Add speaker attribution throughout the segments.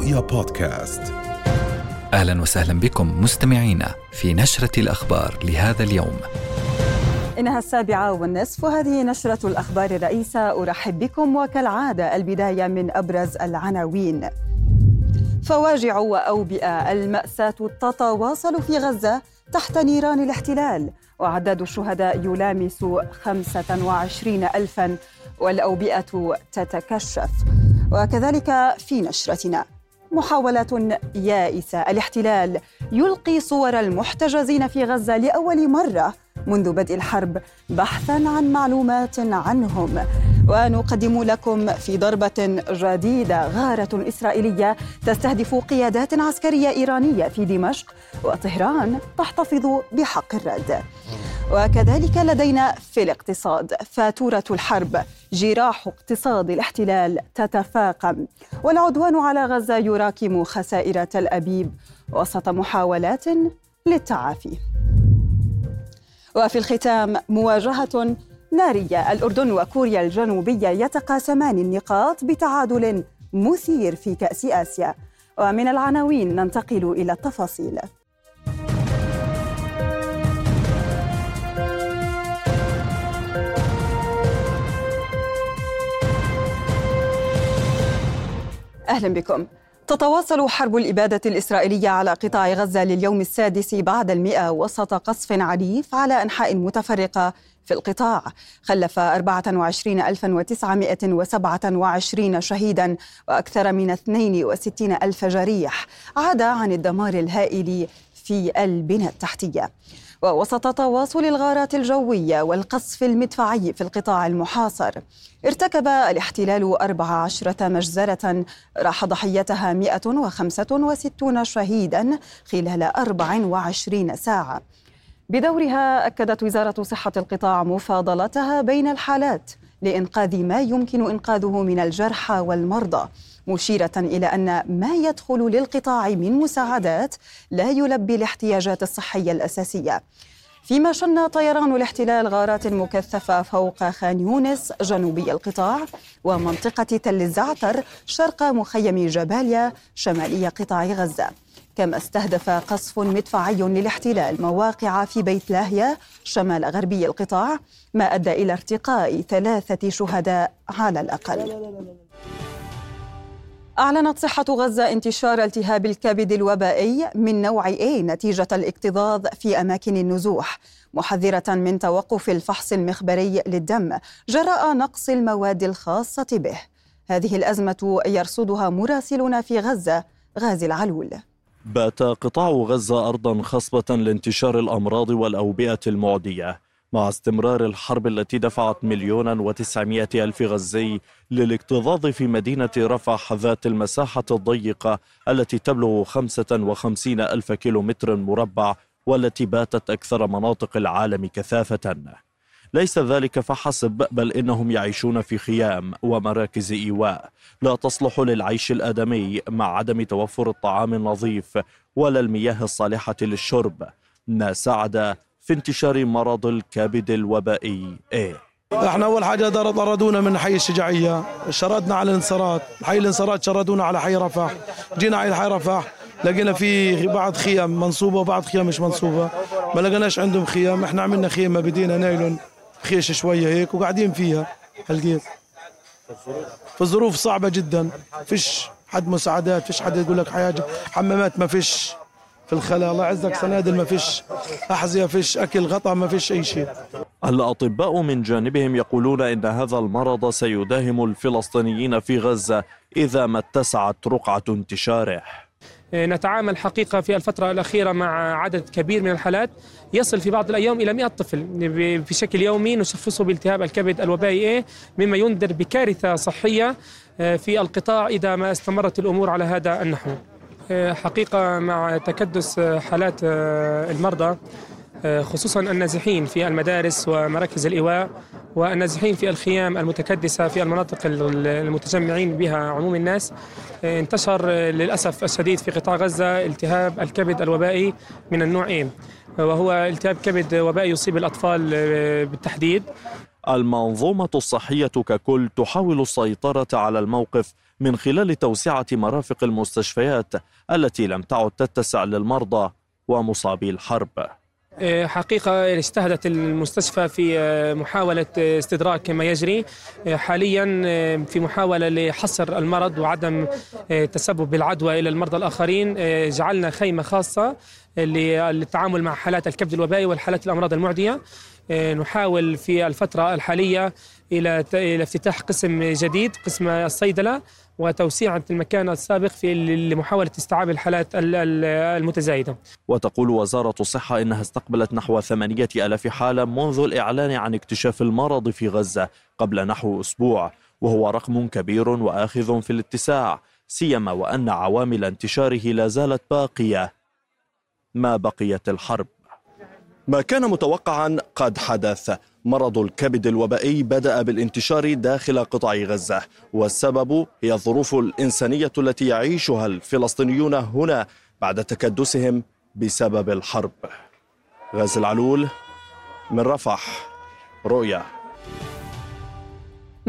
Speaker 1: رؤيا بودكاست.
Speaker 2: أهلا وسهلا بكم مستمعينا في نشرة الأخبار لهذا اليوم.
Speaker 3: إنها السابعة والنصف وهذه نشرة الأخبار الرئيسة. أرحب بكم وكالعادة البداية من أبرز العناوين. فواجع وأوبئة المأساة تتواصل في غزة تحت نيران الاحتلال وعدد الشهداء يلامس 25 ألفا والأوبئة تتكشف. وكذلك في نشرتنا. محاولة يائسة. الاحتلال يلقي صور المحتجزين في غزة لأول مرة منذ بدء الحرب بحثا عن معلومات عنهم. ونقدم لكم في ضربة جديدة. غارة إسرائيلية تستهدف قيادات عسكرية إيرانية في دمشق وطهران تحتفظ بحق الرد. وكذلك لدينا في الاقتصاد فاتورة الحرب جراح اقتصاد الاحتلال تتفاقم. والعدوان على غزة يراكم خسائر تل أبيب. وسط محاولات للتعافي. وفي الختام مواجهة نارية الأردن وكوريا الجنوبية يتقاسمان النقاط بتعادل مثير في كأس آسيا. ومن العناوين ننتقل إلى التفاصيل. أهلا بكم. تتواصل حرب الإبادة الإسرائيلية على قطاع غزة لليوم السادس بعد المئة وسط قصف عنيف على أنحاء متفرقة في القطاع. خلف 24927 شهيدا وأكثر من 62 ألف جريح. عدا عن الدمار الهائل في البنى التحتية. ووسط تواصل الغارات الجوية والقصف المدفعي في القطاع المحاصر ارتكب الاحتلال 14 مجزرة راح ضحيتها 165 شهيدا خلال 24 ساعة. بدورها أكدت وزارة صحة القطاع مفاضلتها بين الحالات لإنقاذ ما يمكن إنقاذه من الجرحى والمرضى مشيرة إلى أن ما يدخل للقطاع من مساعدات لا يلبي الاحتياجات الصحية الأساسية. فيما شن طيران الاحتلال غارات مكثفة فوق خان يونس جنوبي القطاع ومنطقة تل الزعتر شرق مخيم جباليا شمالي قطاع غزة. كما استهدف قصف مدفعي للاحتلال مواقع في بيت لاهيا شمال غربي القطاع ما أدى إلى ارتقاء ثلاثة شهداء على الأقل. أعلنت صحة غزة انتشار التهاب الكبد الوبائي من نوع A نتيجة الاكتظاظ في أماكن النزوح محذرة من توقف الفحص المخبري للدم جراء نقص المواد الخاصة به. هذه الأزمة يرصدها مراسلنا في غزة غازي العلول.
Speaker 4: بات قطاع غزة أرضا خصبة لانتشار الأمراض والأوبئة المعدية مع استمرار الحرب التي دفعت مليونا وتسعمائة ألف غزي للاكتظاظ في مدينة رفح ذات المساحة الضيقة التي تبلغ خمسة وخمسين ألف كيلومتر مربع والتي باتت أكثر مناطق العالم كثافة. ليس ذلك فحسب بل إنهم يعيشون في خيام ومراكز إيواء. لا تصلح للعيش الآدمي مع عدم توفر الطعام النظيف ولا المياه الصالحة للشرب. ما ساعد في انتشار مرض الكبد الوبائي. A
Speaker 5: إحنا أول حاجة طردونا من حي الشجاعية شردنا على الانصارات حي الانصارات شردونا على حي رفح. جينا على حي رفح لقينا في بعض خيام منصوبة وبعض خيام مش منصوبة. ما لقيناش عندهم خيام إحنا عملنا خيمه بدينا نايلون. خيش شوية هيك وقاعدين فيها هلقيت في ظروف صعبة جدا. فيش حد مساعدات فيش حد يقول لك حاجة حمامات ما فيش. في الخلاء الله يعزك سنادل ما فيش. أحذية فيش أكل غطاء ما فيش أي شيء.
Speaker 4: الأطباء من جانبهم يقولون إن هذا المرض سيداهم الفلسطينيين في غزة إذا ما اتسعت رقعة انتشاره.
Speaker 6: نتعامل حقيقة في الفترة الأخيرة مع عدد كبير من الحالات. يصل في بعض الأيام إلى 100 طفل. بشكل يومي نشخصه بالتهاب الكبد الوبائي مما ينذر بكارثة صحية في القطاع إذا ما استمرت الأمور على هذا النحو. حقيقة مع تكدس حالات المرضى خصوصا النازحين في المدارس ومراكز الإيواء والنازحين في الخيام المتكدسة في المناطق المتجمعين بها عموم الناس. انتشر للأسف الشديد في قطاع غزة التهاب الكبد الوبائي من النوع A وهو التهاب كبد وبائي يصيب الأطفال بالتحديد.
Speaker 7: المنظومة الصحية ككل تحاول السيطرة على الموقف من خلال توسعة مرافق المستشفيات التي لم تعد تتسع للمرضى ومصابي الحرب.
Speaker 6: آه، حقيقة استهدت المستشفى في آه، محاولة آه، استدراك ما يجري. حاليا في محاولة لحصر المرض وعدم تسبب بالعدوى إلى المرضى الآخرين. جعلنا خيمة خاصة للتعامل مع حالات الكبد الوبائي والحالات الأمراض المعدية. نحاول في الفترة الحالية إلى افتتاح قسم جديد قسم الصيدلة. وتوسيع المكان السابق في لمحاولة استيعاب الحالات المتزايدة.
Speaker 7: وتقول وزارة الصحة إنها استقبلت نحو ثمانية ألاف حالة منذ الإعلان عن اكتشاف المرض في غزة قبل نحو أسبوع وهو رقم كبير وآخذ في الاتساع سيما وأن عوامل انتشاره لا زالت باقية. ما بقيت الحرب؟ ما كان متوقعا قد حدث. مرض الكبد الوبائي بدأ بالانتشار داخل قطاع غزة والسبب هي الظروف الإنسانية التي يعيشها الفلسطينيون هنا بعد تكدسهم بسبب الحرب. غزة العلول من رفح رؤيا.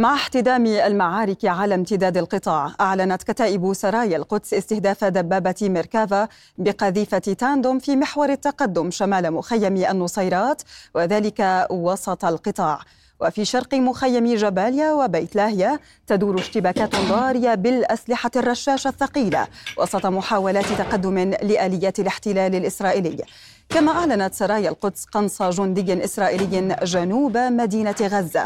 Speaker 3: مع احتدام المعارك على امتداد القطاع أعلنت كتائب سرايا القدس استهداف دبابة ميركافا بقذيفة تاندوم في محور التقدم شمال مخيم النصيرات وذلك وسط القطاع. وفي شرق مخيم جباليا وبيت لاهيا تدور اشتباكات ضارية بالأسلحة الرشاشة الثقيلة وسط محاولات تقدم لآليات الاحتلال الإسرائيلي. كما أعلنت سرايا القدس قنص جندي إسرائيلي جنوب مدينة غزة.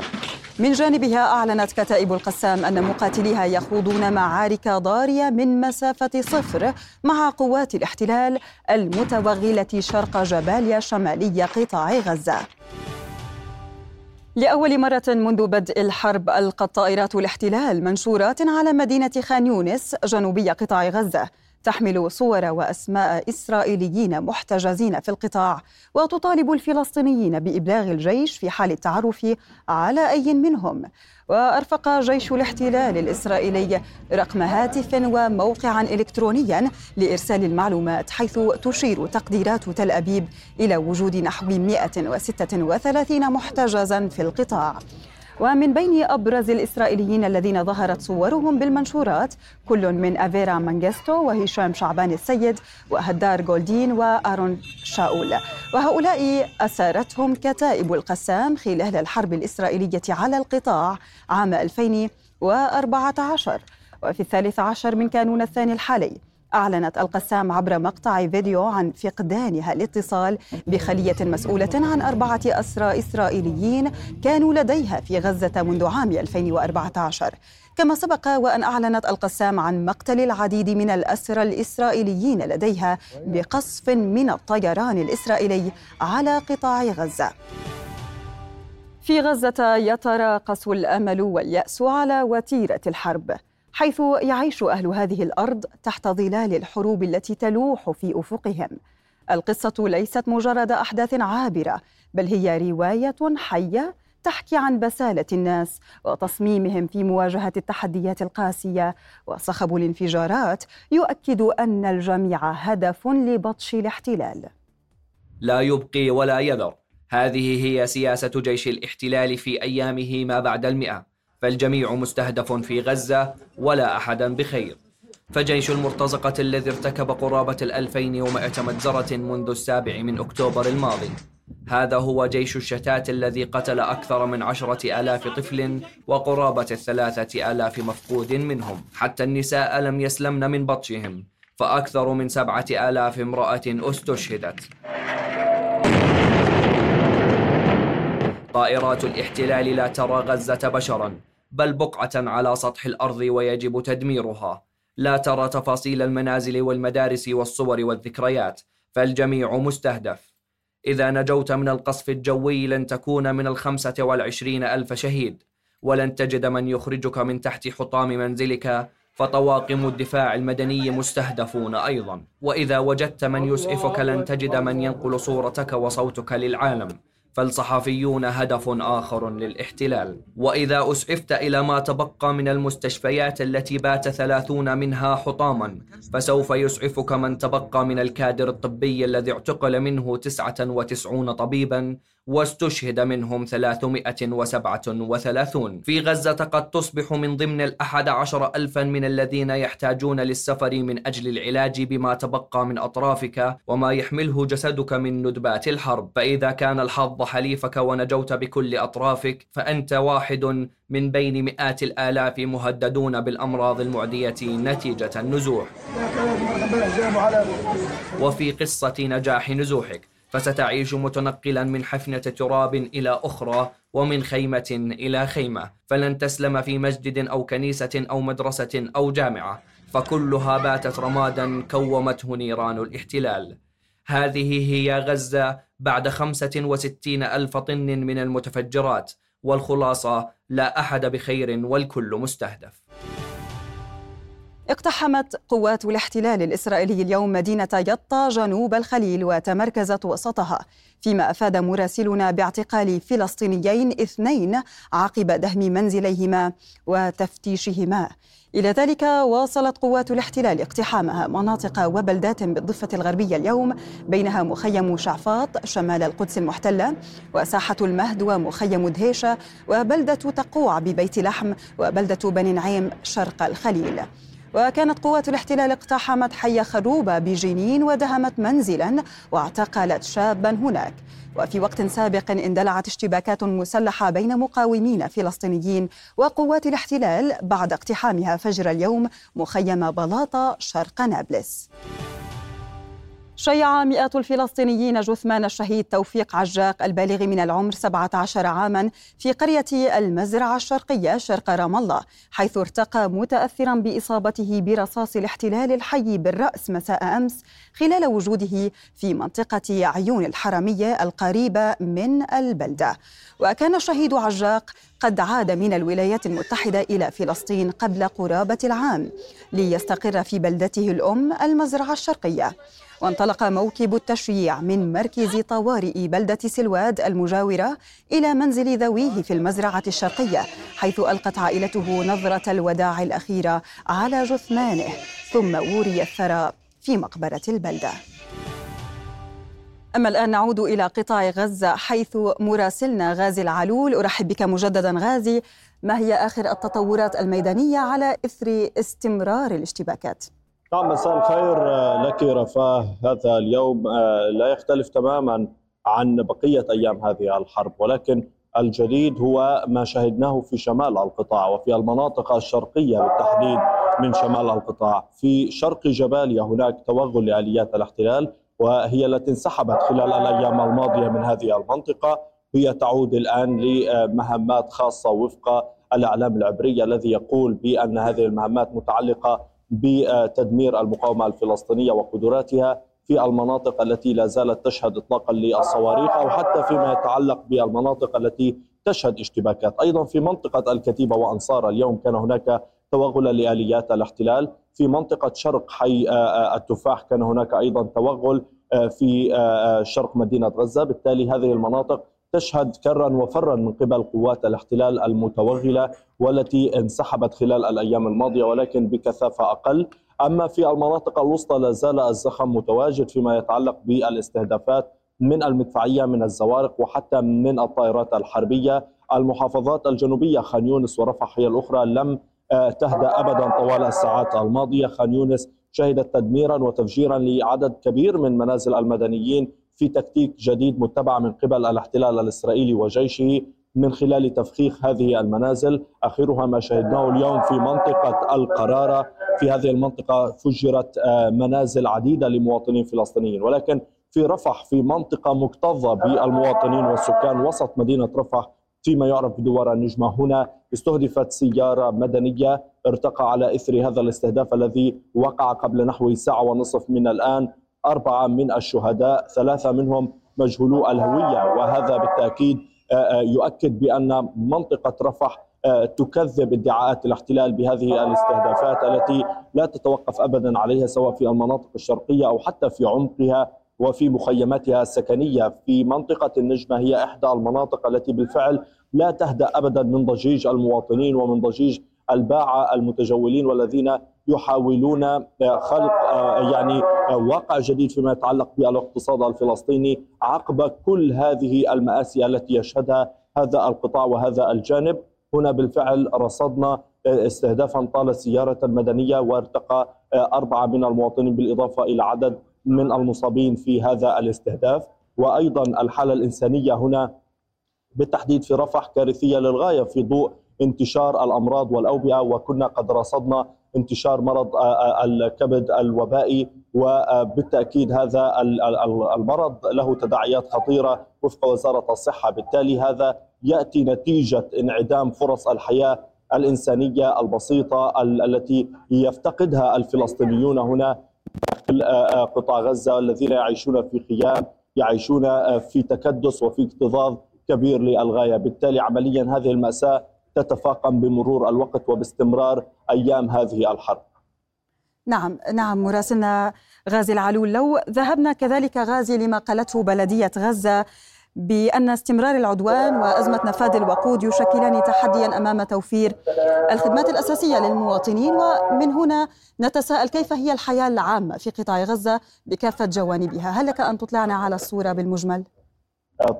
Speaker 3: من جانبها أعلنت كتائب القسام أن مقاتليها يخوضون معارك ضارية من مسافة صفر مع قوات الاحتلال المتوغلة شرق جباليا شمالي قطاع غزة. لأول مرة منذ بدء الحرب ألقت طائرات الاحتلال منشورات على مدينة خان يونس جنوبي قطاع غزة تحمل صور وأسماء إسرائيليين محتجزين في القطاع وتطالب الفلسطينيين بإبلاغ الجيش في حال التعرف على أي منهم. وأرفق جيش الاحتلال الإسرائيلي رقم هاتف وموقعا الكترونيا لإرسال المعلومات حيث تشير تقديرات تل أبيب إلى وجود نحو 136 محتجزا في القطاع. ومن بين أبرز الإسرائيليين الذين ظهرت صورهم بالمنشورات كل من أفيرا مانجستو وهشام شعبان السيد وهدار جولدين وآرون شاول. وهؤلاء أسارتهم كتائب القسام خلال الحرب الإسرائيلية على القطاع عام 2014 وفي الثالث عشر من كانون الثاني الحالي أعلنت القسام عبر مقطع فيديو عن فقدانها الاتصال بخلية مسؤولة عن أربعة أسرى إسرائيليين كانوا لديها في غزة منذ عام 2014 كما سبق وأن أعلنت القسام عن مقتل العديد من الأسرى الإسرائيليين لديها بقصف من الطيران الإسرائيلي على قطاع غزة. في غزة يتراقص الأمل واليأس على وتيرة الحرب. حيث يعيش أهل هذه الأرض تحت ظلال الحروب التي تلوح في أفقهم. القصة ليست مجرد أحداث عابرة بل هي رواية حية تحكي عن بسالة الناس وتصميمهم في مواجهة التحديات القاسية. وصخب الانفجارات يؤكد أن الجميع هدف لبطش الاحتلال.
Speaker 8: لا يبقي ولا يذر. هذه هي سياسة جيش الاحتلال في أيامه ما بعد المئة. فالجميع مستهدف في غزة ولا أحدا بخير. فجيش المرتزقة الذي ارتكب قرابة الألفين ومائة مجزرة منذ السابع من أكتوبر الماضي. هذا هو جيش الشتات الذي قتل أكثر من عشرة آلاف طفل وقرابة الثلاثة آلاف مفقود منهم. حتى النساء لم يسلمن من بطشهم فأكثر من سبعة آلاف امرأة استشهدت. طائرات الاحتلال لا ترى غزة بشرا بل بقعة على سطح الأرض ويجب تدميرها. لا ترى تفاصيل المنازل والمدارس والصور والذكريات فالجميع مستهدف. إذا نجوت من القصف الجوي لن تكون من الخمسة والعشرين ألف شهيد ولن تجد من يخرجك من تحت حطام منزلك فطواقم الدفاع المدني مستهدفون أيضا. وإذا وجدت من يسعفك لن تجد من ينقل صورتك وصوتك للعالم. فالصحفيون هدف آخر للاحتلال. وإذا أسعفت إلى ما تبقى من المستشفيات التي بات ثلاثون منها حطاما فسوف يسعفك من تبقى من الكادر الطبي الذي اعتقل منه تسعة وتسعون طبيبا واستشهد منهم 337 في غزة قد تصبح من ضمن الأحد عشر ألفا من الذين يحتاجون للسفر من أجل العلاج بما تبقى من أطرافك وما يحمله جسدك من ندبات الحرب. فإذا كان الحظ حليفك ونجوت بكل أطرافك فأنت واحد من بين مئات الآلاف مهددون بالأمراض المعدية نتيجة النزوح. وفي قصة نجاح نزوحك. فستعيش متنقلا من حفنة تراب إلى أخرى ومن خيمة إلى خيمة. فلن تسلم في مسجد أو كنيسة أو مدرسة أو جامعة. فكلها باتت رمادا كومته نيران الاحتلال. هذه هي غزة بعد 65 ألف طن من المتفجرات والخلاصة لا أحد بخير والكل مستهدف.
Speaker 3: اقتحمت قوات الاحتلال الإسرائيلي اليوم مدينة يطا جنوب الخليل وتمركزت وسطها فيما أفاد مراسلنا باعتقال فلسطينيين اثنين عقب دهم منزليهما وتفتيشهما. إلى ذلك واصلت قوات الاحتلال اقتحامها مناطق وبلدات بالضفة الغربية اليوم بينها مخيم شعفاط شمال القدس المحتلة وساحة المهد ومخيم دهيشة وبلدة تقوع ببيت لحم وبلدة بني نعيم شرق الخليل. وكانت قوات الاحتلال اقتحمت حي خروبة بجنين ودهمت منزلا واعتقلت شابا هناك. وفي وقت سابق اندلعت اشتباكات مسلحة بين مقاومين فلسطينيين وقوات الاحتلال بعد اقتحامها فجر اليوم مخيم بلاطة شرق نابلس. شيع مئات الفلسطينيين جثمان الشهيد توفيق عجاق البالغ من العمر 17 عاما في قرية المزرعة الشرقية شرق رام الله حيث ارتقى متأثرا بإصابته برصاص الاحتلال الحي بالرأس مساء أمس خلال وجوده في منطقة عيون الحرمية القريبة من البلدة. وكان الشهيد عجاق قد عاد من الولايات المتحدة إلى فلسطين قبل قرابة العام ليستقر في بلدته الأم المزرعة الشرقية. وانطلق موكب التشييع من مركز طوارئ بلدة سلواد المجاورة إلى منزل ذويه في المزرعة الشرقية حيث ألقت عائلته نظرة الوداع الأخيرة على جثمانه ثم وري الثرى في مقبرة البلدة. أما الآن نعود إلى قطاع غزة حيث مراسلنا غازي العلول. أرحب بك مجددا غازي. ما هي آخر التطورات الميدانية على إثر استمرار الاشتباكات؟
Speaker 7: نعم مساء الخير لك رفاه. هذا اليوم آه، لا يختلف تماما عن بقية أيام هذه الحرب ولكن الجديد هو ما شهدناه في شمال القطاع وفي المناطق الشرقية بالتحديد من شمال القطاع. في شرق جباليا هناك توغل لآليات الاحتلال وهي التي انسحبت خلال الأيام الماضية من هذه المنطقة. هي تعود الآن لمهمات خاصة وفق الإعلام العبري الذي يقول بأن هذه المهمات متعلقة بتدمير المقاومة الفلسطينية وقدراتها في المناطق التي لا زالت تشهد اطلاقا للصواريخ أو حتى فيما يتعلق بالمناطق التي تشهد اشتباكات، أيضا في منطقة الكتيبة وأنصار اليوم كان هناك توغل لآليات الاحتلال، في منطقة شرق حي آه، آه، التفاح كان هناك أيضا توغل آه، في شرق مدينة غزة، بالتالي هذه المناطق تشهد كرا وفرا من قبل قوات الاحتلال المتوغلة والتي انسحبت خلال الأيام الماضية ولكن بكثافة أقل. أما في المناطق الوسطى لا زال الزخم متواجد فيما يتعلق بالاستهدافات من المدفعية من الزوارق وحتى من الطائرات الحربية. المحافظات الجنوبية خان يونس ورفح هي الأخرى لم آه، تهدأ ابدا طوال الساعات الماضية. خان يونس شهدت تدميرا وتفجيرا لعدد كبير من منازل المدنيين في تكتيك جديد متبع من قبل الاحتلال الإسرائيلي وجيشه من خلال تفخيخ هذه المنازل. آخرها ما شهدناه اليوم في منطقة القرارة. في هذه المنطقة فجرت آه، منازل عديدة لمواطنين فلسطينيين. ولكن في رفح في منطقة مكتظة بالمواطنين والسكان وسط مدينة رفح فيما يعرف بدوار النجمة. هنا استهدفت سيارة مدنية ارتقى على إثر هذا الاستهداف الذي وقع قبل نحو ساعة ونصف من الآن. أربعة من الشهداء ثلاثة منهم مجهولو الهوية. وهذا بالتأكيد آه، آه، يؤكد بأن منطقة رفح آه، تكذب ادعاءات الاحتلال بهذه الاستهدافات التي لا تتوقف ابدا عليها سواء في المناطق الشرقية أو حتى في عمقها. وفي مخيماتها السكنية في منطقة النجمة هي إحدى المناطق التي بالفعل لا تهدأ أبدا من ضجيج المواطنين ومن ضجيج الباعة المتجولين والذين يحاولون خلق يعني واقع جديد فيما يتعلق بالاقتصاد الفلسطيني عقب كل هذه المآسي التي يشهدها هذا القطاع وهذا الجانب. هنا بالفعل رصدنا استهدافا طال السيارة المدنية وارتقى أربعة من المواطنين بالإضافة إلى عدد من المصابين في هذا الاستهداف. وأيضا الحالة الإنسانية هنا بالتحديد في رفح كارثية للغاية في ضوء انتشار الأمراض والأوبئة. وكنا قد رصدنا انتشار مرض الكبد الوبائي. وبالتأكيد هذا المرض له تداعيات خطيرة وفق وزارة الصحة. بالتالي هذا يأتي نتيجة انعدام فرص الحياة الإنسانية البسيطة التي يفتقدها الفلسطينيون هنا. داخل قطاع غزة الذين يعيشون في خيام يعيشون في تكدس وفي اكتظاظ كبير للغاية. بالتالي عمليا هذه المأساة تتفاقم بمرور الوقت وباستمرار أيام هذه الحرب.
Speaker 3: نعم نعم مراسلنا غازي العلول. لو ذهبنا كذلك غازي لما قالته بلدية غزة بأن استمرار العدوان وأزمة نفاذ الوقود يشكلان تحديا أمام توفير الخدمات الأساسية للمواطنين ومن هنا نتساءل كيف هي الحياة العامة في قطاع غزة بكافة جوانبها هل لك أن تطلعنا على الصورة بالمجمل؟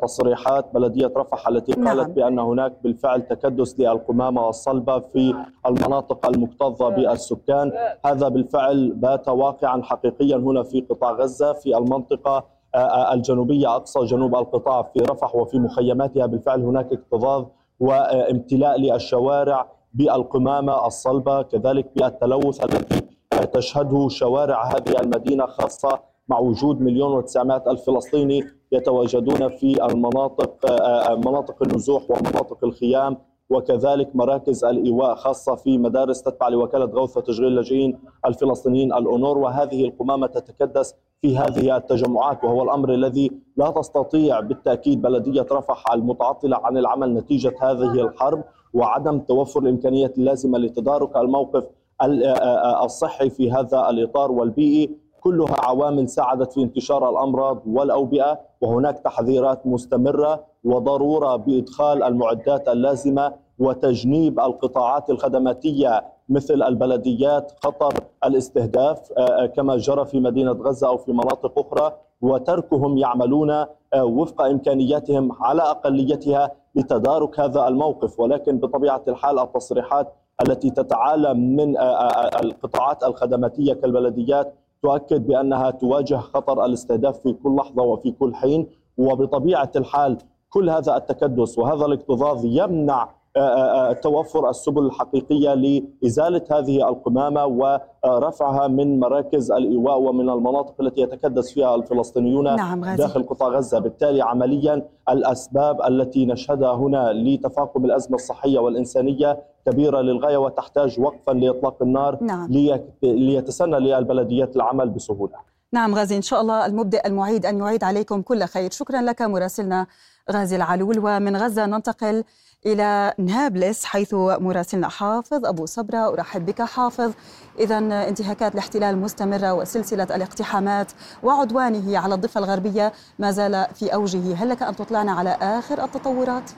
Speaker 7: تصريحات بلدية رفح التي قالت نعم. بأن هناك بالفعل تكدس للقمامة والصلبة في المناطق المكتظة بالسكان هذا بالفعل بات واقعا حقيقيا هنا في قطاع غزة في المنطقة الجنوبية أقصى جنوب القطاع في رفح وفي مخيماتها بالفعل هناك اكتظاظ وامتلاء للشوارع بالقمامة الصلبة كذلك بالتلوث الذي تشهده شوارع هذه المدينة خاصة مع وجود مليون وتسعمائة ألف فلسطيني يتواجدون في المناطق مناطق النزوح ومناطق الخيام وكذلك مراكز الإيواء خاصة في مدارس تتبع لوكالة غوث وتشغيل اللاجئين الفلسطينيين الأونور. وهذه القمامة تتكدس في هذه التجمعات وهو الأمر الذي لا تستطيع بالتأكيد بلدية رفح المتعطلة عن العمل نتيجة هذه الحرب وعدم توفر الإمكانيات اللازمة لتدارك الموقف الصحي في هذا الإطار والبيئي. كلها عوامل ساعدت في انتشار الأمراض والأوبئة وهناك تحذيرات مستمرة وضرورة بإدخال المعدات اللازمة وتجنيب القطاعات الخدماتية مثل البلديات خطر الاستهداف كما جرى في مدينة غزة أو في مناطق أخرى وتركهم يعملون وفق إمكانياتهم على أقليتها لتدارك هذا الموقف. ولكن بطبيعة الحال التصريحات التي تتعالم من القطاعات الخدماتية كالبلديات تؤكد بأنها تواجه خطر الاستهداف في كل لحظة وفي كل حين. وبطبيعة الحال كل هذا التكدس وهذا الاكتظاظ يمنع توفر السبل الحقيقية لإزالة هذه القمامة ورفعها من مراكز الإيواء ومن المناطق التي يتكدس فيها الفلسطينيون نعم داخل قطاع غزة، بالتالي عمليا الأسباب التي نشهدها هنا لتفاقم الأزمة الصحية والإنسانية كبيرة للغاية وتحتاج وقفا لإطلاق النار نعم. ليتسنى للبلديات العمل بسهولة.
Speaker 3: نعم غازي. إن شاء الله المبدئ المعيد أن يعيد عليكم كل خير، شكرا لك مراسلنا غازي العلول. ومن غزة ننتقل إلى نابلس حيث مراسلنا حافظ أبو صبرة. أرحب بك حافظ. إذا انتهاكات الاحتلال مستمرة وسلسلة الاقتحامات وعدوانه على الضفة الغربية ما زال في أوجه. هل لك أن تطلعنا على آخر التطورات؟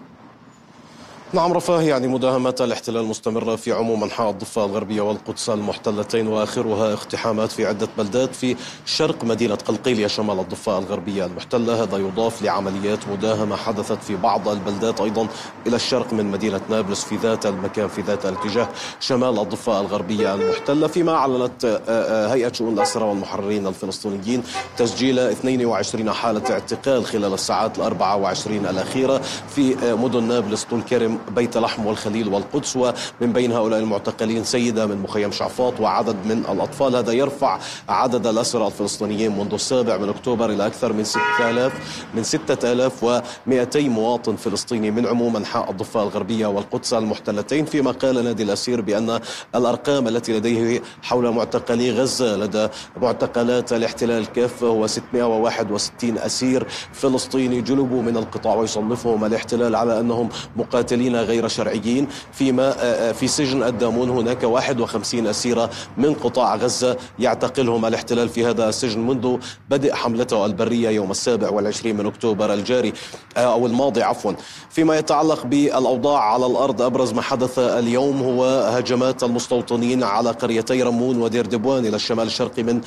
Speaker 9: نعم رفاه يعني مداهمات الاحتلال مستمرة في عموم أنحاء الضفة الغربية والقدس المحتلتين وآخرها اقتحامات في عدة بلدات في شرق مدينة قلقيلية شمال الضفة الغربية المحتلة. هذا يضاف لعمليات مداهمة حدثت في بعض البلدات أيضا إلى الشرق من مدينة نابلس في ذات المكان في ذات الاتجاه شمال الضفة الغربية المحتلة. فيما أعلنت آه، آه، هيئة شؤون الأسرى والمحررين الفلسطينيين تسجيل 22 حالة اعتقال خلال الساعات الأربعة وعشرين الأخيرة في آه، مدن نابلس طول كرم بيت لحم والخليل والقدس ومن بين هؤلاء المعتقلين سيدة من مخيم شعفاط وعدد من الأطفال. هذا يرفع عدد الأسرى الفلسطينيين منذ السابع من أكتوبر إلى أكثر من 6000 من 6200 مواطن فلسطيني من عموم أنحاء الضفة الغربية والقدس المحتلتين. فيما قال نادي الأسير بأن الأرقام التي لديه حول معتقلي غزة لدى معتقلات الاحتلال كافة هو 661 أسير فلسطيني جلبوا من القطاع ويصنفهم الاحتلال على أنهم مقاتلين مستوطنين غير شرعيين فيما في سجن الدامون هناك 51 أسيرة من قطاع غزة يعتقلهم الاحتلال في هذا السجن منذ بدء حملته البرية يوم السابع والعشرين من أكتوبر الجاري أو الماضي عفوا. فيما يتعلق بالأوضاع على الأرض أبرز ما حدث اليوم هو هجمات المستوطنين على قريتي رمون ودير دبوان إلى الشمال الشرقي من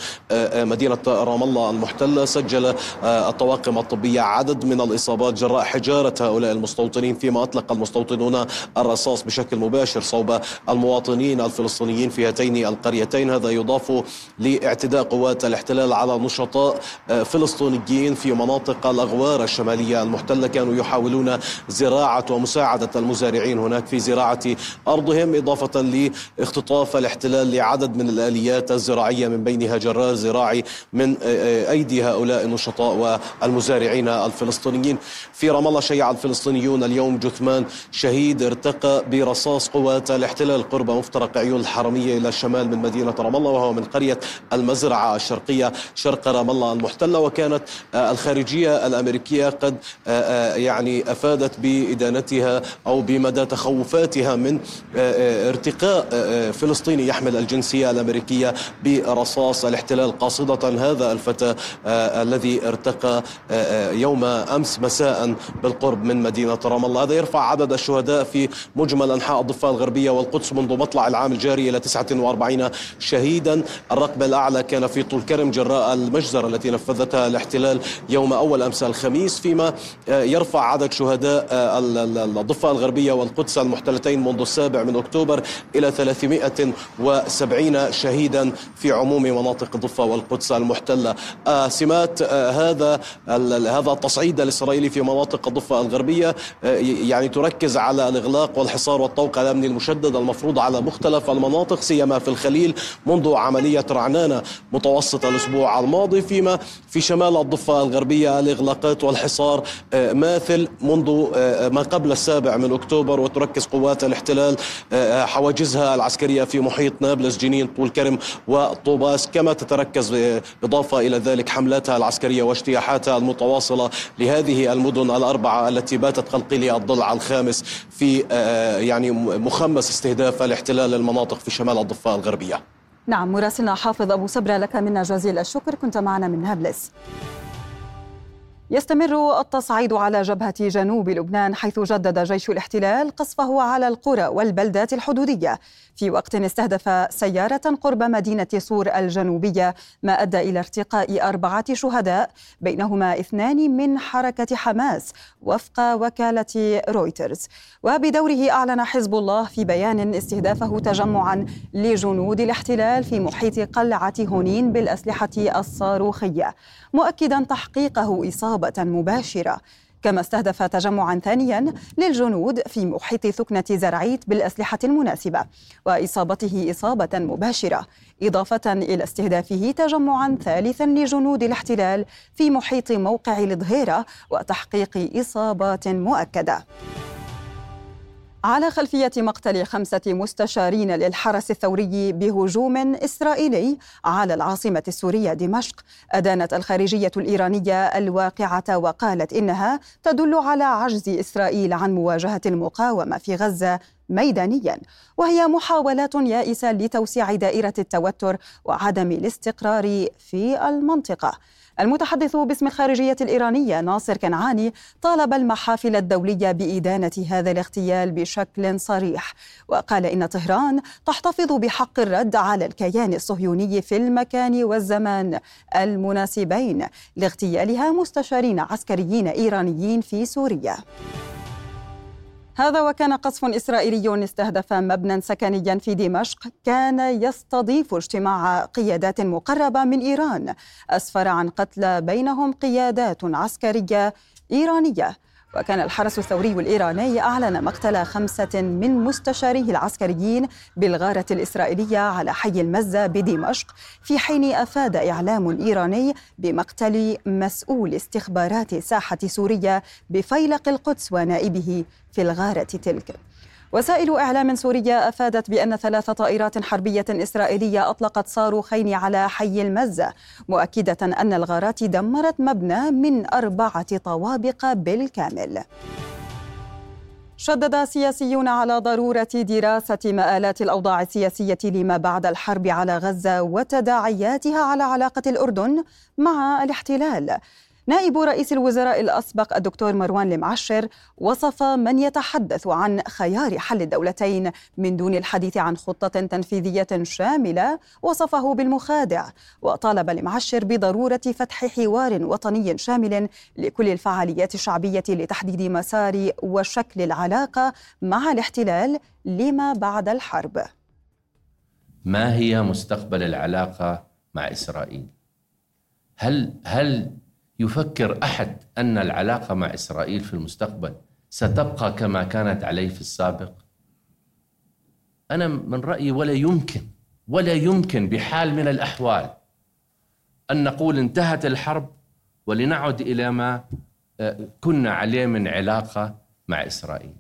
Speaker 9: مدينة رام الله المحتلة. سجل الطواقم الطبية عدد من الإصابات جراء حجارة هؤلاء المستوطنين فيما أطلق المستوطنون الرصاص بشكل مباشر صوب المواطنين الفلسطينيين في هاتين القريتين. هذا يضاف لاعتداء قوات الاحتلال على نشطاء فلسطينيين في مناطق الأغوار الشمالية المحتلة. كانوا يحاولون زراعة ومساعدة المزارعين هناك في زراعة أرضهم إضافة لاختطاف الاحتلال لعدد من الآليات الزراعية من بينها جرار زراعي من أيدي هؤلاء النشطاء والمزارعين الفلسطينيين. في رام الله شيع الفلسطينيون اليوم جثمان شهيد ارتقى برصاص قوات الاحتلال قرب مفترق عيون الحرمية إلى الشمال من مدينة رام الله وهو من قرية المزرعة الشرقية شرق رام الله المحتلة. وكانت الخارجية الأمريكية قد يعني أفادت بإدانتها أو بمدى تخوفاتها من ارتقاء فلسطيني يحمل الجنسية الأمريكية برصاص الاحتلال قاصدة هذا الفتى الذي ارتقى يوم أمس مساء بالقرب من مدينة رام الله. هذا يرفع عدد الشهداء في مجمل أنحاء الضفة الغربية والقدس منذ مطلع العام الجاري إلى 49 شهيدا. الرقم الأعلى كان في طول كرم جراء المجزرة التي نفذتها الاحتلال يوم أول أمس الخميس فيما يرفع عدد شهداء الضفة الغربية والقدس المحتلتين منذ السابع من أكتوبر إلى 370 شهيدا في عموم مناطق الضفة والقدس المحتلة. سمات هذا هذا التصعيد الإسرائيلي في مناطق الضفة الغربية يعني تركز على الإغلاق والحصار والطوق الأمني المشدد المفروض على مختلف المناطق سيما في الخليل منذ عملية رعنانة متوسط الأسبوع الماضي فيما في شمال الضفة الغربية الإغلاقات والحصار ماثل منذ ما قبل السابع من أكتوبر وتركز قوات الاحتلال حواجزها العسكرية في محيط نابلس جنين طول كرم وطوباس. كما تتركز إضافة إلى ذلك حملاتها العسكرية واجتياحاتها المتواصلة لهذه المدن الأربعة التي باتت قلقلي الضلع الخامس. في يعني مخمس استهداف الاحتلال للمناطق في شمال الضفة الغربية.
Speaker 3: نعم مراسلنا حافظ أبو سبرة لك منا جزيل الشكر. كنت معنا من نابلس يستمر التصعيد على جبهة جنوب لبنان حيث جدد جيش الاحتلال قصفه على القرى والبلدات الحدودية. في وقت استهدف سيارة قرب مدينة صور الجنوبية ما أدى إلى ارتقاء أربعة شهداء بينهما اثنان من حركة حماس وفق وكالة رويترز. وبدوره أعلن حزب الله في بيان استهدافه تجمعا لجنود الاحتلال في محيط قلعة هونين بالأسلحة الصاروخية. مؤكدا تحقيقه إصابة مباشرة. كما استهدف تجمعا ثانيا للجنود في محيط ثكنة زرعيت بالأسلحة المناسبة وإصابته إصابة مباشرة. إضافة إلى استهدافه تجمعا ثالثا لجنود الاحتلال في محيط موقع الظهيرة وتحقيق إصابات مؤكدة. على خلفية مقتل خمسة مستشارين للحرس الثوري بهجوم إسرائيلي على العاصمة السورية دمشق. أدانت الخارجية الإيرانية الواقعة وقالت إنها تدل على عجز إسرائيل عن مواجهة المقاومة في غزة ميدانيا. وهي محاولات يائسة لتوسيع دائرة التوتر وعدم الاستقرار في المنطقة. المتحدث باسم الخارجية الإيرانية ناصر كنعاني طالب المحافل الدولية بإدانة هذا الاغتيال بشكل صريح وقال إن طهران تحتفظ بحق الرد على الكيان الصهيوني في المكان والزمان المناسبين لاغتيالها مستشارين عسكريين إيرانيين في سوريا. هذا وكان قصف إسرائيلي استهدف مبنى سكنيا في دمشق كان يستضيف اجتماع قيادات مقربة من إيران. أسفر عن قتلى بينهم قيادات عسكرية إيرانية. وكان الحرس الثوري الإيراني أعلن مقتل خمسة من مستشاريه العسكريين بالغارة الإسرائيلية على حي المزة بدمشق في حين أفاد إعلام إيراني بمقتل مسؤول استخبارات ساحة سوريا بفيلق القدس ونائبه في الغارة تلك. وسائل إعلام سورية أفادت بأن ثلاث طائرات حربية إسرائيلية أطلقت صاروخين على حي المزة مؤكدة أن الغارات دمرت مبنى من أربعة طوابق بالكامل. شدد سياسيون على ضرورة دراسة مآلات الأوضاع السياسية لما بعد الحرب على غزة وتداعياتها على علاقة الأردن مع الاحتلال. نائب رئيس الوزراء الأسبق الدكتور مروان المعشر وصف من يتحدث عن خيار حل الدولتين من دون الحديث عن خطة تنفيذية شاملة وصفه بالمخادع وطالب المعشر بضرورة فتح حوار وطني شامل لكل الفعاليات الشعبية لتحديد مسار وشكل العلاقة مع الاحتلال لما بعد الحرب
Speaker 10: ما هي مستقبل العلاقة مع إسرائيل؟ هل هل يفكر أحد أن العلاقة مع إسرائيل في المستقبل ستبقى كما كانت عليه في السابق؟ أنا من رأيي ولا يمكن ولا يمكن بحال من الأحوال أن نقول انتهت الحرب ولنعد إلى ما آه، كنا عليه من علاقة مع إسرائيل.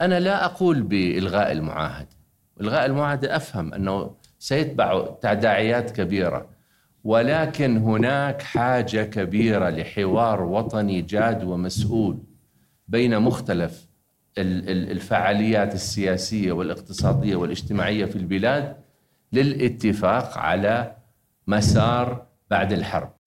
Speaker 10: أنا لا أقول بإلغاء المعاهدة، إلغاء المعاهدة أفهم أنه سيتبع تداعيات كبيرة ولكن هناك حاجة كبيرة لحوار وطني جاد ومسؤول بين مختلف الفعاليات السياسية والاقتصادية والاجتماعية في البلاد للاتفاق على مسار بعد الحرب.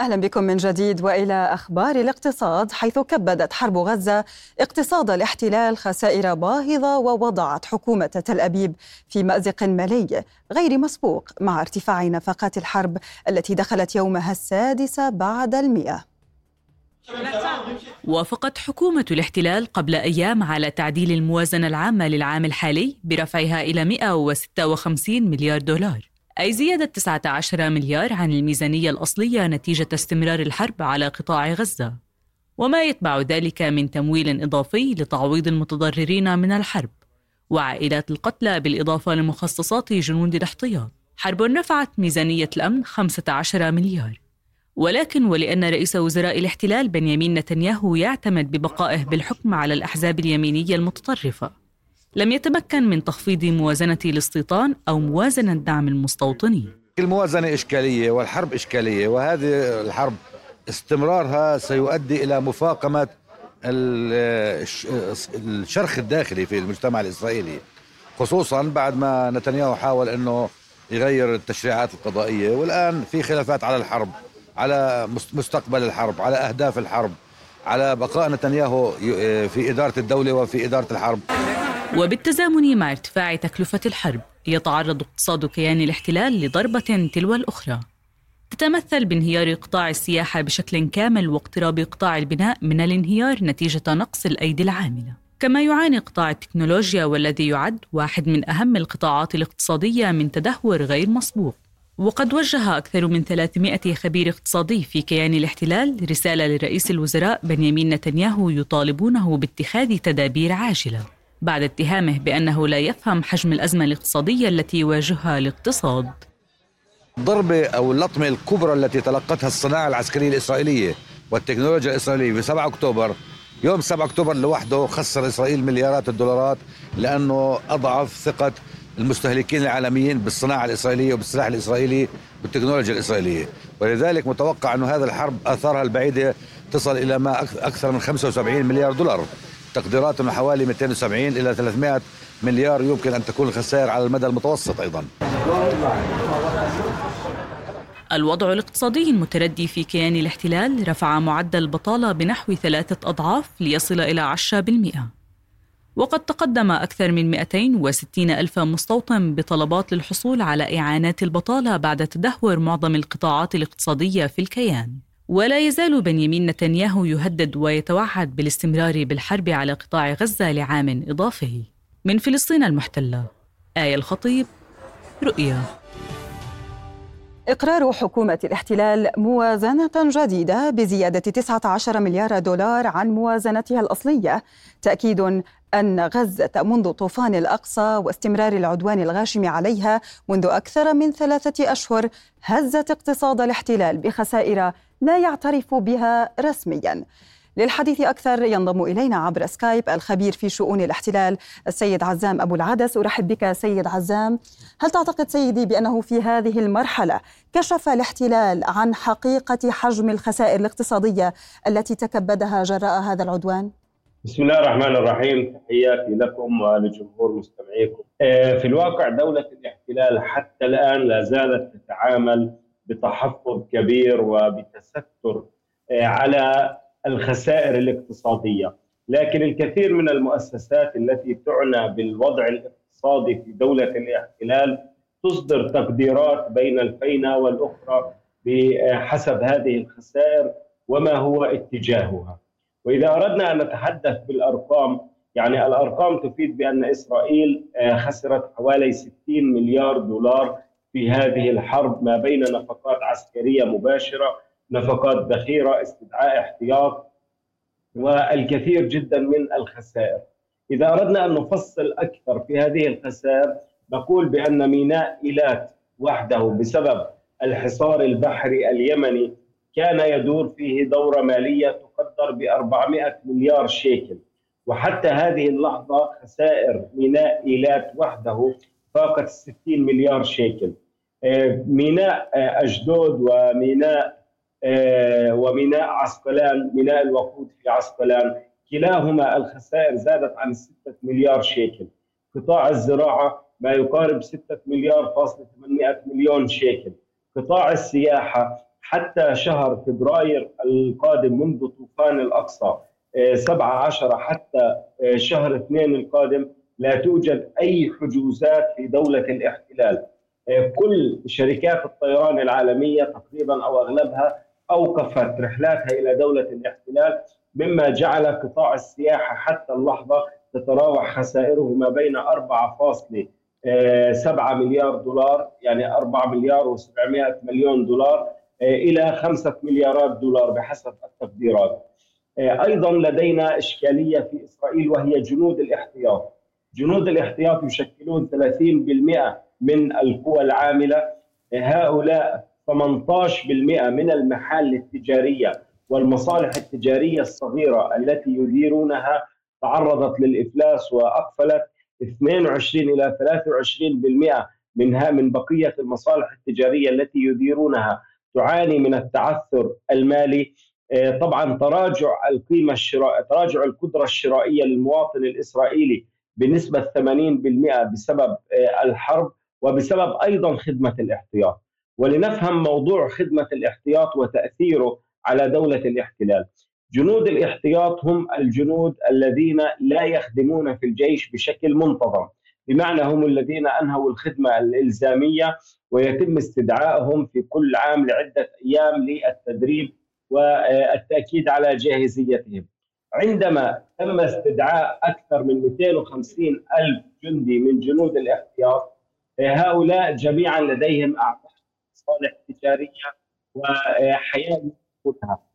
Speaker 3: أهلا بكم من جديد وإلى أخبار الاقتصاد حيث كبدت حرب غزة اقتصاد الاحتلال خسائر باهظة ووضعت حكومة تل أبيب في مأزق مالي غير مسبوق مع ارتفاع نفقات الحرب التي دخلت يومها السادس بعد المئة.
Speaker 11: وافقت حكومة الاحتلال قبل أيام على تعديل الموازنة العامة للعام الحالي برفعها إلى 156 مليار دولار. أي زيادة 19 مليار عن الميزانية الأصلية نتيجة استمرار الحرب على قطاع غزة. وما يتبع ذلك من تمويل إضافي لتعويض المتضررين من الحرب. وعائلات القتلى بالإضافة لمخصصات جنود الاحتياط. حرب رفعت ميزانية الأمن 15 مليار. ولكن ولأن رئيس وزراء الاحتلال بنيامين نتنياهو يعتمد ببقائه بالحكم على الأحزاب اليمينية المتطرفة. لم يتمكن من تخفيض موازنة الاستيطان أو موازنة دعم المستوطنين
Speaker 12: الموازنة إشكالية والحرب إشكالية وهذه الحرب استمرارها سيؤدي إلى مفاقمة الشرخ الداخلي في المجتمع الإسرائيلي خصوصا بعد ما نتنياهو حاول أنه يغير التشريعات القضائية. والآن في خلافات على الحرب على مستقبل الحرب على أهداف الحرب على بقاء نتنياهو في إدارة الدولة وفي إدارة الحرب.
Speaker 11: وبالتزامن مع ارتفاع تكلفة الحرب يتعرض اقتصاد كيان الاحتلال لضربة تلو الأخرى. تتمثل بانهيار قطاع السياحة بشكل كامل واقتراب قطاع البناء من الانهيار نتيجة نقص الأيدي العاملة. كما يعاني قطاع التكنولوجيا والذي يعد واحد من أهم القطاعات الاقتصادية من تدهور غير مسبوق. وقد وجه أكثر من 300 خبير اقتصادي في كيان الاحتلال رسالة لرئيس الوزراء بنيامين نتنياهو يطالبونه باتخاذ تدابير عاجلة. بعد اتهامه بأنه لا يفهم حجم الأزمة الاقتصادية التي يواجهها الاقتصاد.
Speaker 12: الضربة أو اللطمة الكبرى التي تلقتها الصناعة العسكرية الإسرائيلية والتكنولوجيا الإسرائيلية في 7 أكتوبر. يوم 7 أكتوبر لوحده خسر إسرائيل مليارات الدولارات لأنه أضعف ثقة المستهلكين العالميين بالصناعة الإسرائيلية وبالسلاح الإسرائيلي والتكنولوجيا الإسرائيلية. ولذلك متوقع أن هذه الحرب آثارها البعيدة تصل إلى ما أكثر من 75 مليار دولار. تقديرات انه حوالي 270 إلى 300 مليار يمكن أن تكون الخسائر على المدى المتوسط أيضا.
Speaker 11: الوضع الاقتصادي المتردي في كيان الاحتلال رفع معدل البطالة بنحو ثلاثة أضعاف ليصل إلى 10%. وقد تقدم أكثر من 260 ألف مستوطن بطلبات للحصول على إعانات البطالة بعد تدهور معظم القطاعات الاقتصادية في الكيان. ولا يزال بنيامين نتنياهو يهدد ويتوعد بالاستمرار بالحرب على قطاع غزة لعام إضافي. من فلسطين المحتلة آية الخطيب رؤيا.
Speaker 3: إقرار حكومة الاحتلال موازنة جديدة بزيادة 19 مليار دولار عن موازنتها الأصلية. تأكيد أن غزة منذ طوفان الأقصى واستمرار العدوان الغاشم عليها منذ أكثر من ثلاثة أشهر هزت اقتصاد الاحتلال بخسائر لا يعترف بها رسميا. للحديث أكثر ينضم إلينا عبر سكايب الخبير في شؤون الاحتلال السيد عزام أبو العدس. أرحب بك سيد عزام. هل تعتقد سيدي بأنه في هذه المرحلة كشف الاحتلال عن حقيقة حجم الخسائر الاقتصادية التي تكبدها جراء هذا العدوان؟
Speaker 13: بسم الله الرحمن الرحيم. تحياتي لكم ولجمهور مستمعيكم. آه، في الواقع دولة الاحتلال حتى الآن لا زالت تتعامل بتحفظ كبير وبتستر آه، على الخسائر الاقتصادية، لكن الكثير من المؤسسات التي تعنى بالوضع الاقتصادي في دولة الاحتلال تصدر تقديرات بين الفينة والأخرى بحسب هذه الخسائر وما هو اتجاهها. وإذا أردنا أن نتحدث بالأرقام يعني الأرقام تفيد بأن إسرائيل آه، خسرت حوالي 60 مليار دولار في هذه الحرب ما بين نفقات عسكرية مباشرة، نفقات ذخيرة، استدعاء احتياط والكثير جدا من الخسائر. إذا أردنا أن نفصل أكثر في هذه الخسائر نقول بأن ميناء إيلات وحده بسبب الحصار البحري اليمني كان يدور فيه دورة مالية تقدر ب 400 مليار شيكل وحتى هذه اللحظة خسائر ميناء إيلات وحده فاقت 60 مليار شيكل. آه، ميناء آه، أشدود وميناء آه، وميناء عسقلان ميناء الوقود في عسقلان. كلاهما الخسائر زادت عن 6 مليار شيكل. قطاع الزراعة ما يقارب 6 مليار فاصلة 800 مليون شيكل. قطاع السياحة حتى شهر فبراير القادم منذ طوفان الأقصى 17 حتى شهر اثنين القادم لا توجد أي حجوزات في دولة الاحتلال كل شركات الطيران العالمية تقريبا أو أغلبها أوقفت رحلاتها إلى دولة الاحتلال مما جعل قطاع السياحة حتى اللحظة تتراوح خسائره ما بين 4.7 مليار دولار يعني 4 مليار و700 مليون دولار إلى 5 مليارات دولار بحسب التقديرات. أيضا لدينا إشكالية في إسرائيل وهي جنود الاحتياط. جنود الاحتياط يشكلون 30% من القوى العاملة. هؤلاء 18% من المحال التجارية والمصالح التجارية الصغيرة التي يديرونها تعرضت للإفلاس وأقفلت 22 إلى 23% منها من بقية المصالح التجارية التي يديرونها. تعاني من التعثر المالي. طبعا تراجع القيمة الشراء تراجع القدرة الشرائية للمواطن الإسرائيلي بنسبة 80% بسبب الحرب وبسبب أيضا خدمة الاحتياط. ولنفهم موضوع خدمة الاحتياط وتأثيره على دولة الاحتلال. جنود الاحتياط هم الجنود الذين لا يخدمون في الجيش بشكل منتظم. بمعنى هم الذين أنهوا الخدمة الإلزامية ويتم استدعائهم في كل عام لعدة أيام للتدريب والتأكيد على جاهزيتهم. عندما تم استدعاء أكثر من 250 ألف جندي من جنود الاحتياط هؤلاء جميعا لديهم اعمال مصالح تجارية وحياة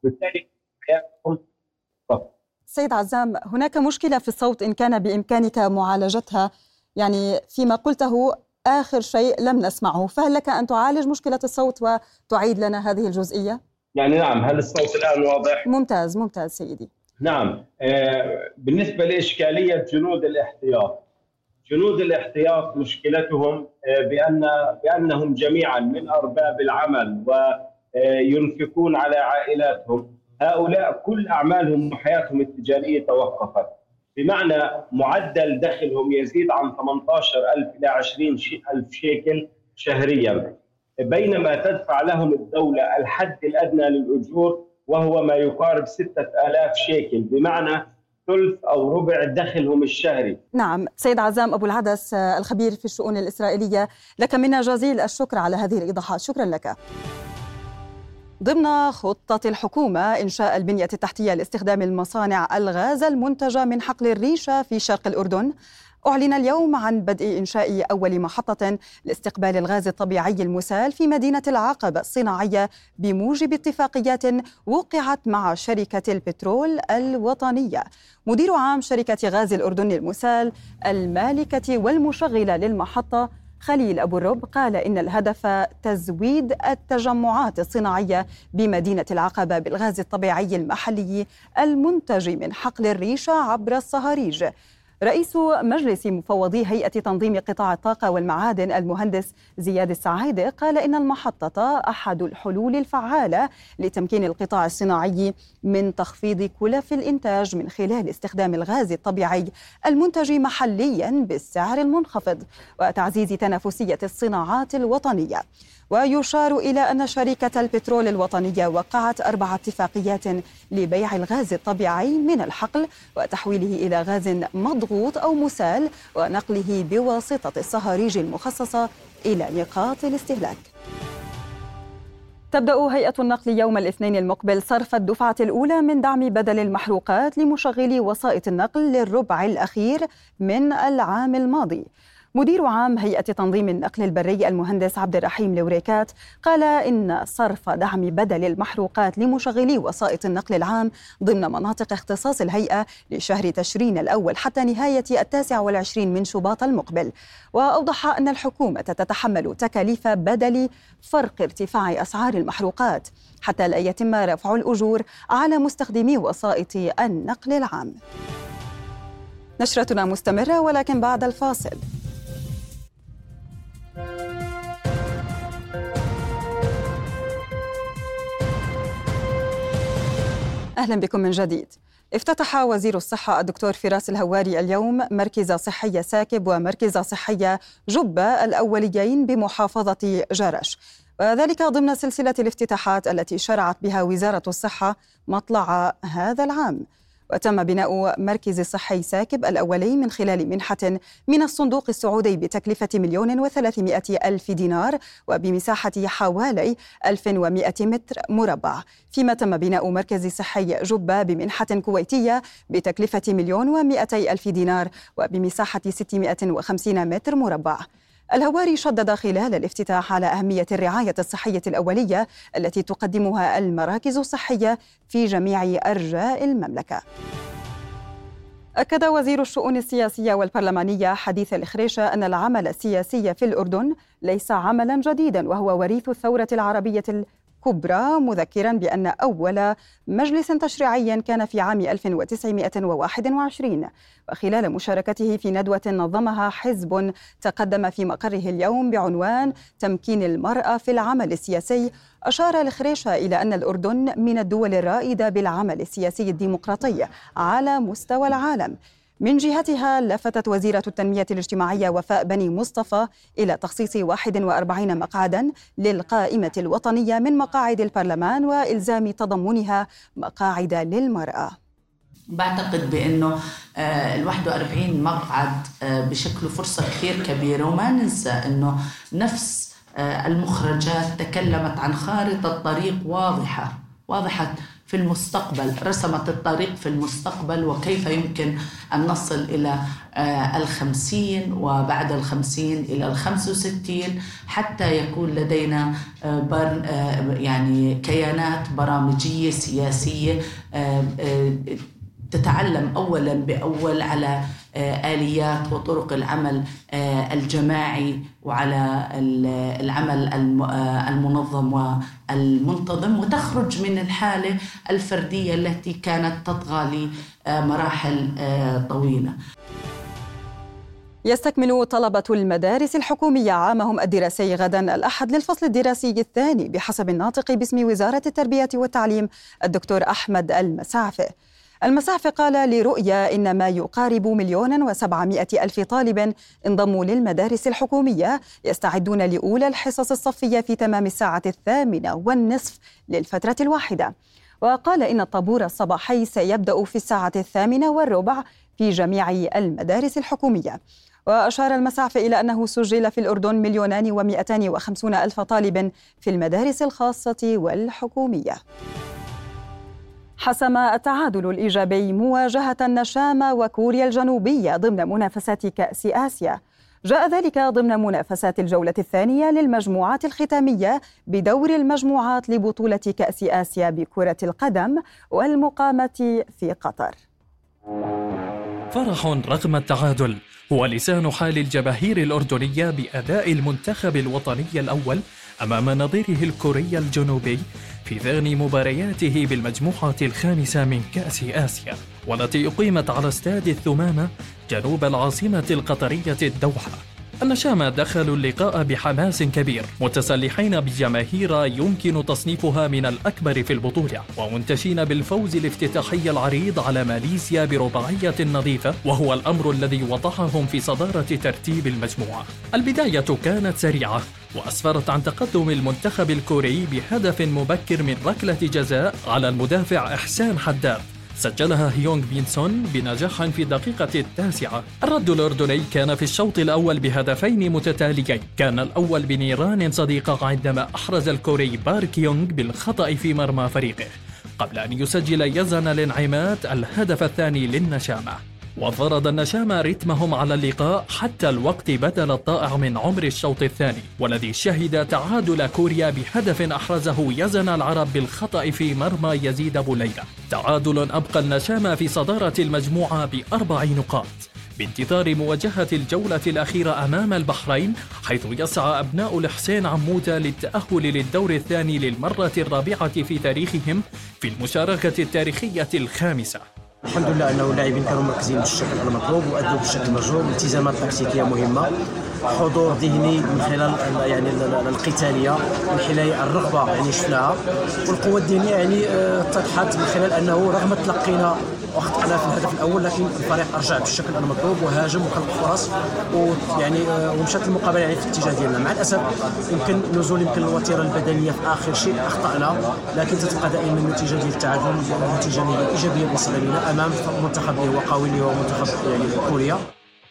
Speaker 13: بالتالي حياتهم
Speaker 3: سيد عزام هناك مشكلة في الصوت إن كان بإمكانك معالجتها. يعني فيما قلته آخر شيء لم نسمعه. فهل لك أن تعالج مشكلة الصوت وتعيد لنا هذه الجزئية؟
Speaker 13: يعني نعم هل الصوت الآن واضح؟
Speaker 3: ممتاز ممتاز سيدي.
Speaker 13: نعم. بالنسبة لإشكالية جنود الاحتياط. جنود الاحتياط مشكلتهم آه، بان بأنهم جميعا من أرباب العمل وينفقون على عائلاتهم. هؤلاء كل أعمالهم وحياتهم التجارية توقفت. بمعنى معدل دخلهم يزيد عن 18000 إلى 20000 شيكل شهريا. بينما تدفع لهم الدولة الحد الأدنى للأجور وهو ما يقارب 6000 شيكل بمعنى ثلث أو ربع دخلهم الشهري.
Speaker 3: نعم، سيد عزام أبو العدس الخبير في الشؤون الإسرائيلية، لك منا جزيل الشكر على هذه الإيضاحات، شكرا لك. ضمن خطة الحكومة إنشاء البنية التحتية لاستخدام المصانع الغاز المنتجة من حقل الريشة في شرق الأردن أعلن اليوم عن بدء إنشاء أول محطة لاستقبال الغاز الطبيعي المسال في مدينة العقبة الصناعية بموجب اتفاقيات وقعت مع شركة البترول الوطنية. مدير عام شركة غاز الأردن المسال المالكة والمشغلة للمحطة خليل أبو الرب قال إن الهدف تزويد التجمعات الصناعية بمدينة العقبة بالغاز الطبيعي المحلي المنتج من حقل الريشة عبر الصهاريج. رئيس مجلس مفوضي هيئة تنظيم قطاع الطاقة والمعادن المهندس زياد السعيدة قال إن المحطة أحد الحلول الفعالة لتمكين القطاع الصناعي من تخفيض كلف الإنتاج من خلال استخدام الغاز الطبيعي المنتج محليا بالسعر المنخفض وتعزيز تنافسية الصناعات الوطنية. ويشار إلى أن شركة البترول الوطنية وقعت أربع اتفاقيات لبيع الغاز الطبيعي من الحقل وتحويله إلى غاز مضغوط أو مسال ونقله بواسطة الصهاريج المخصصة إلى نقاط الاستهلاك. تبدأ هيئة النقل يوم الاثنين المقبل صرف الدفعة الأولى من دعم بدل المحروقات لمشغلي وسائط النقل للربع الأخير من العام الماضي. مدير عام هيئة تنظيم النقل البري المهندس عبد الرحيم لوريكات قال إن صرف دعم بدل المحروقات لمشغلي وسائط النقل العام ضمن مناطق اختصاص الهيئة لشهر تشرين الأول حتى نهاية التاسع والعشرين من شباط المقبل. وأوضح أن الحكومة تتحمل تكاليف بدل فرق ارتفاع أسعار المحروقات حتى لا يتم رفع الأجور على مستخدمي وسائط النقل العام. نشرتنا مستمرة ولكن بعد الفاصل. أهلا بكم من جديد. افتتح وزير الصحة الدكتور فراس الهواري اليوم مركز صحية ساكب ومركز صحية جبة الأوليين بمحافظة جرش. وذلك ضمن سلسلة الافتتاحات التي شرعت بها وزارة الصحة مطلع هذا العام. وتم بناء مركز صحي ساكب الأولي من خلال منحة من الصندوق السعودي بتكلفة مليون وثلاثمائة ألف دينار وبمساحة حوالي 1100 متر مربع. فيما تم بناء مركز صحي جبة بمنحة كويتية بتكلفة مليون ومائتي ألف دينار وبمساحة 650 متر مربع. الهواري شدد خلال الافتتاح على أهمية الرعاية الصحية الأولية التي تقدمها المراكز الصحية في جميع أرجاء المملكة. أكد وزير الشؤون السياسية والبرلمانية حديث الخريشة أن العمل السياسي في الأردن ليس عملا جديدا وهو وريث الثورة العربية كبرى مذكرا بأن أول مجلس تشريعي كان في عام 1921 وخلال مشاركته في ندوة نظمها حزب تقدم في مقره اليوم بعنوان تمكين المرأة في العمل السياسي أشار الخريشة إلى أن الأردن من الدول الرائدة بالعمل السياسي الديمقراطي على مستوى العالم. من جهتها لفتت وزيرة التنمية الاجتماعية وفاء بني مصطفى إلى تخصيص 41 مقعدا للقائمة الوطنية من مقاعد البرلمان وإلزام تضمنها مقاعد للمرأة.
Speaker 14: بعتقد بأنه آه، ال 41 مقعد آه، بشكله فرصة كثير كبيرة وما ننسى أنه نفس آه، المخرجات تكلمت عن خارطة طريق واضحة واضحة في المستقبل رسمت الطريق في المستقبل وكيف يمكن أن نصل إلى آه، الخمسين وبعد الخمسين إلى الخمس وستين؟ حتى يكون لدينا آه، آه، يعني كيانات برامجية سياسية تتعلم اولا بأول على آليات وطرق العمل آه، الجماعي وعلى العمل آه، المنظم والمنتظم وتخرج من الحالة الفردية التي كانت تطغى لمراحل طويلة.
Speaker 3: يستكمل طلبة المدارس الحكومية عامهم الدراسي غدا الأحد للفصل الدراسي الثاني بحسب الناطق باسم وزارة التربية والتعليم الدكتور أحمد المسعفة المسعف قال لرؤيا إن ما يقارب مليون وسبعمائة ألف طالب انضموا للمدارس الحكومية يستعدون لأولى الحصص الصفية في تمام الساعة الثامنة والنصف للفترة الواحدة. وقال إن الطابور الصباحي سيبدأ في الساعة الثامنة والربع في جميع المدارس الحكومية. وأشار المسعف إلى أنه سجل في الأردن مليونان ومئتان وخمسون ألف طالب في المدارس الخاصة والحكومية. حسم التعادل الإيجابي مواجهة النشامة وكوريا الجنوبية ضمن منافسات كأس آسيا. جاء ذلك ضمن منافسات الجولة الثانية للمجموعات الختامية بدور المجموعات لبطولة كأس آسيا بكرة القدم والمقامة في قطر.
Speaker 15: فرح رغم التعادل هو لسان حال الجماهير الأردنية بأداء المنتخب الوطني الأول أمام نظيره الكوري الجنوبي في ثاني مبارياته بالمجموعة الخامسة من كأس آسيا. والتي أقيمت على استاد الثمامة جنوب العاصمة القطرية الدوحة. النشامة دخلوا اللقاء بحماس كبير متسلحين بجماهير يمكن تصنيفها من الأكبر في البطولة ومنتشين بالفوز الافتتاحي العريض على ماليزيا برباعية نظيفة وهو الأمر الذي وضعهم في صدارة ترتيب المجموعة. البداية كانت سريعة وأسفرت عن تقدم المنتخب الكوري بهدف مبكر من ركلة جزاء على المدافع إحسان حداد. سجلها هيونغ بينسون بنجاح في الدقيقة التاسعة. الرد الأردني كان في الشوط الأول بهدفين متتاليين. كان الأول بنيران صديقة عندما أحرز الكوري بارك يونغ بالخطأ في مرمى فريقه. قبل أن يسجل يزن الانعمات الهدف الثاني للنشامة. وفرض النشامة رتمهم على اللقاء حتى الوقت بدل الطائع من عمر الشوط الثاني والذي شهد تعادل كوريا بهدف أحرزه يزن العرب بالخطأ في مرمى يزيد بوليلة تعادل أبقى النشامة في صدارة المجموعة بأربع نقاط. بانتظار مواجهة الجولة الأخيرة أمام البحرين حيث يسعى أبناء الحسين عموتة للتأهل للدور الثاني للمرة الرابعة في تاريخهم في المشاركة التاريخية الخامسة.
Speaker 16: الحمد لله أنه اللاعبين كانوا مركزين بالشكل المطلوب وأدوا بالشكل المرجو الالتزامات التكتيكيه مهمة. حضور ذهني من خلال يعني القتالية من خلال الرغبة يعني شفناها والقوة الذهنية يعني اتضحت من خلال أنه رغم تلقينا واخطانا في الهدف الأول لكن الفريق رجع بالشكل المطلوب وهاجم وخلق فرص ويعني ومشات المقابلة يعني في الاتجاه ديالنا. مع الأسف يمكن نزول يمكن الوتيرة البدنية في آخر شيء أخطأنا لكن تتبقى دائما النتيجة ديال التعادل نتيجه ايجابيه بالنسبة لنا أمام منتخب اللي هو قوي اللي هو منتخب يعني كوريا.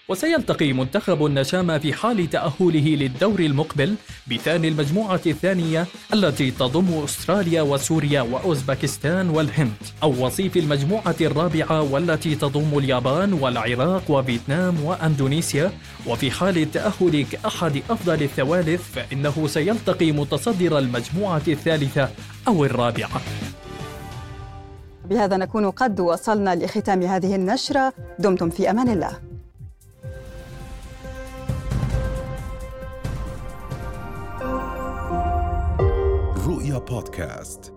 Speaker 15: وسيلتقي منتخب النشامة في حال تأهله للدور المقبل بثاني المجموعة الثانية التي تضم أستراليا وسوريا وأوزبكستان والهند أو وصيف المجموعة الرابعة والتي تضم اليابان والعراق وفيتنام وأندونيسيا. وفي حال التأهل كأحد أفضل الثوالث فإنه سيلتقي متصدر المجموعة الثالثة أو الرابعة.
Speaker 3: بهذا نكون قد وصلنا لختام هذه النشرة. دمتم في أمان الله.
Speaker 1: رؤيا بودكاست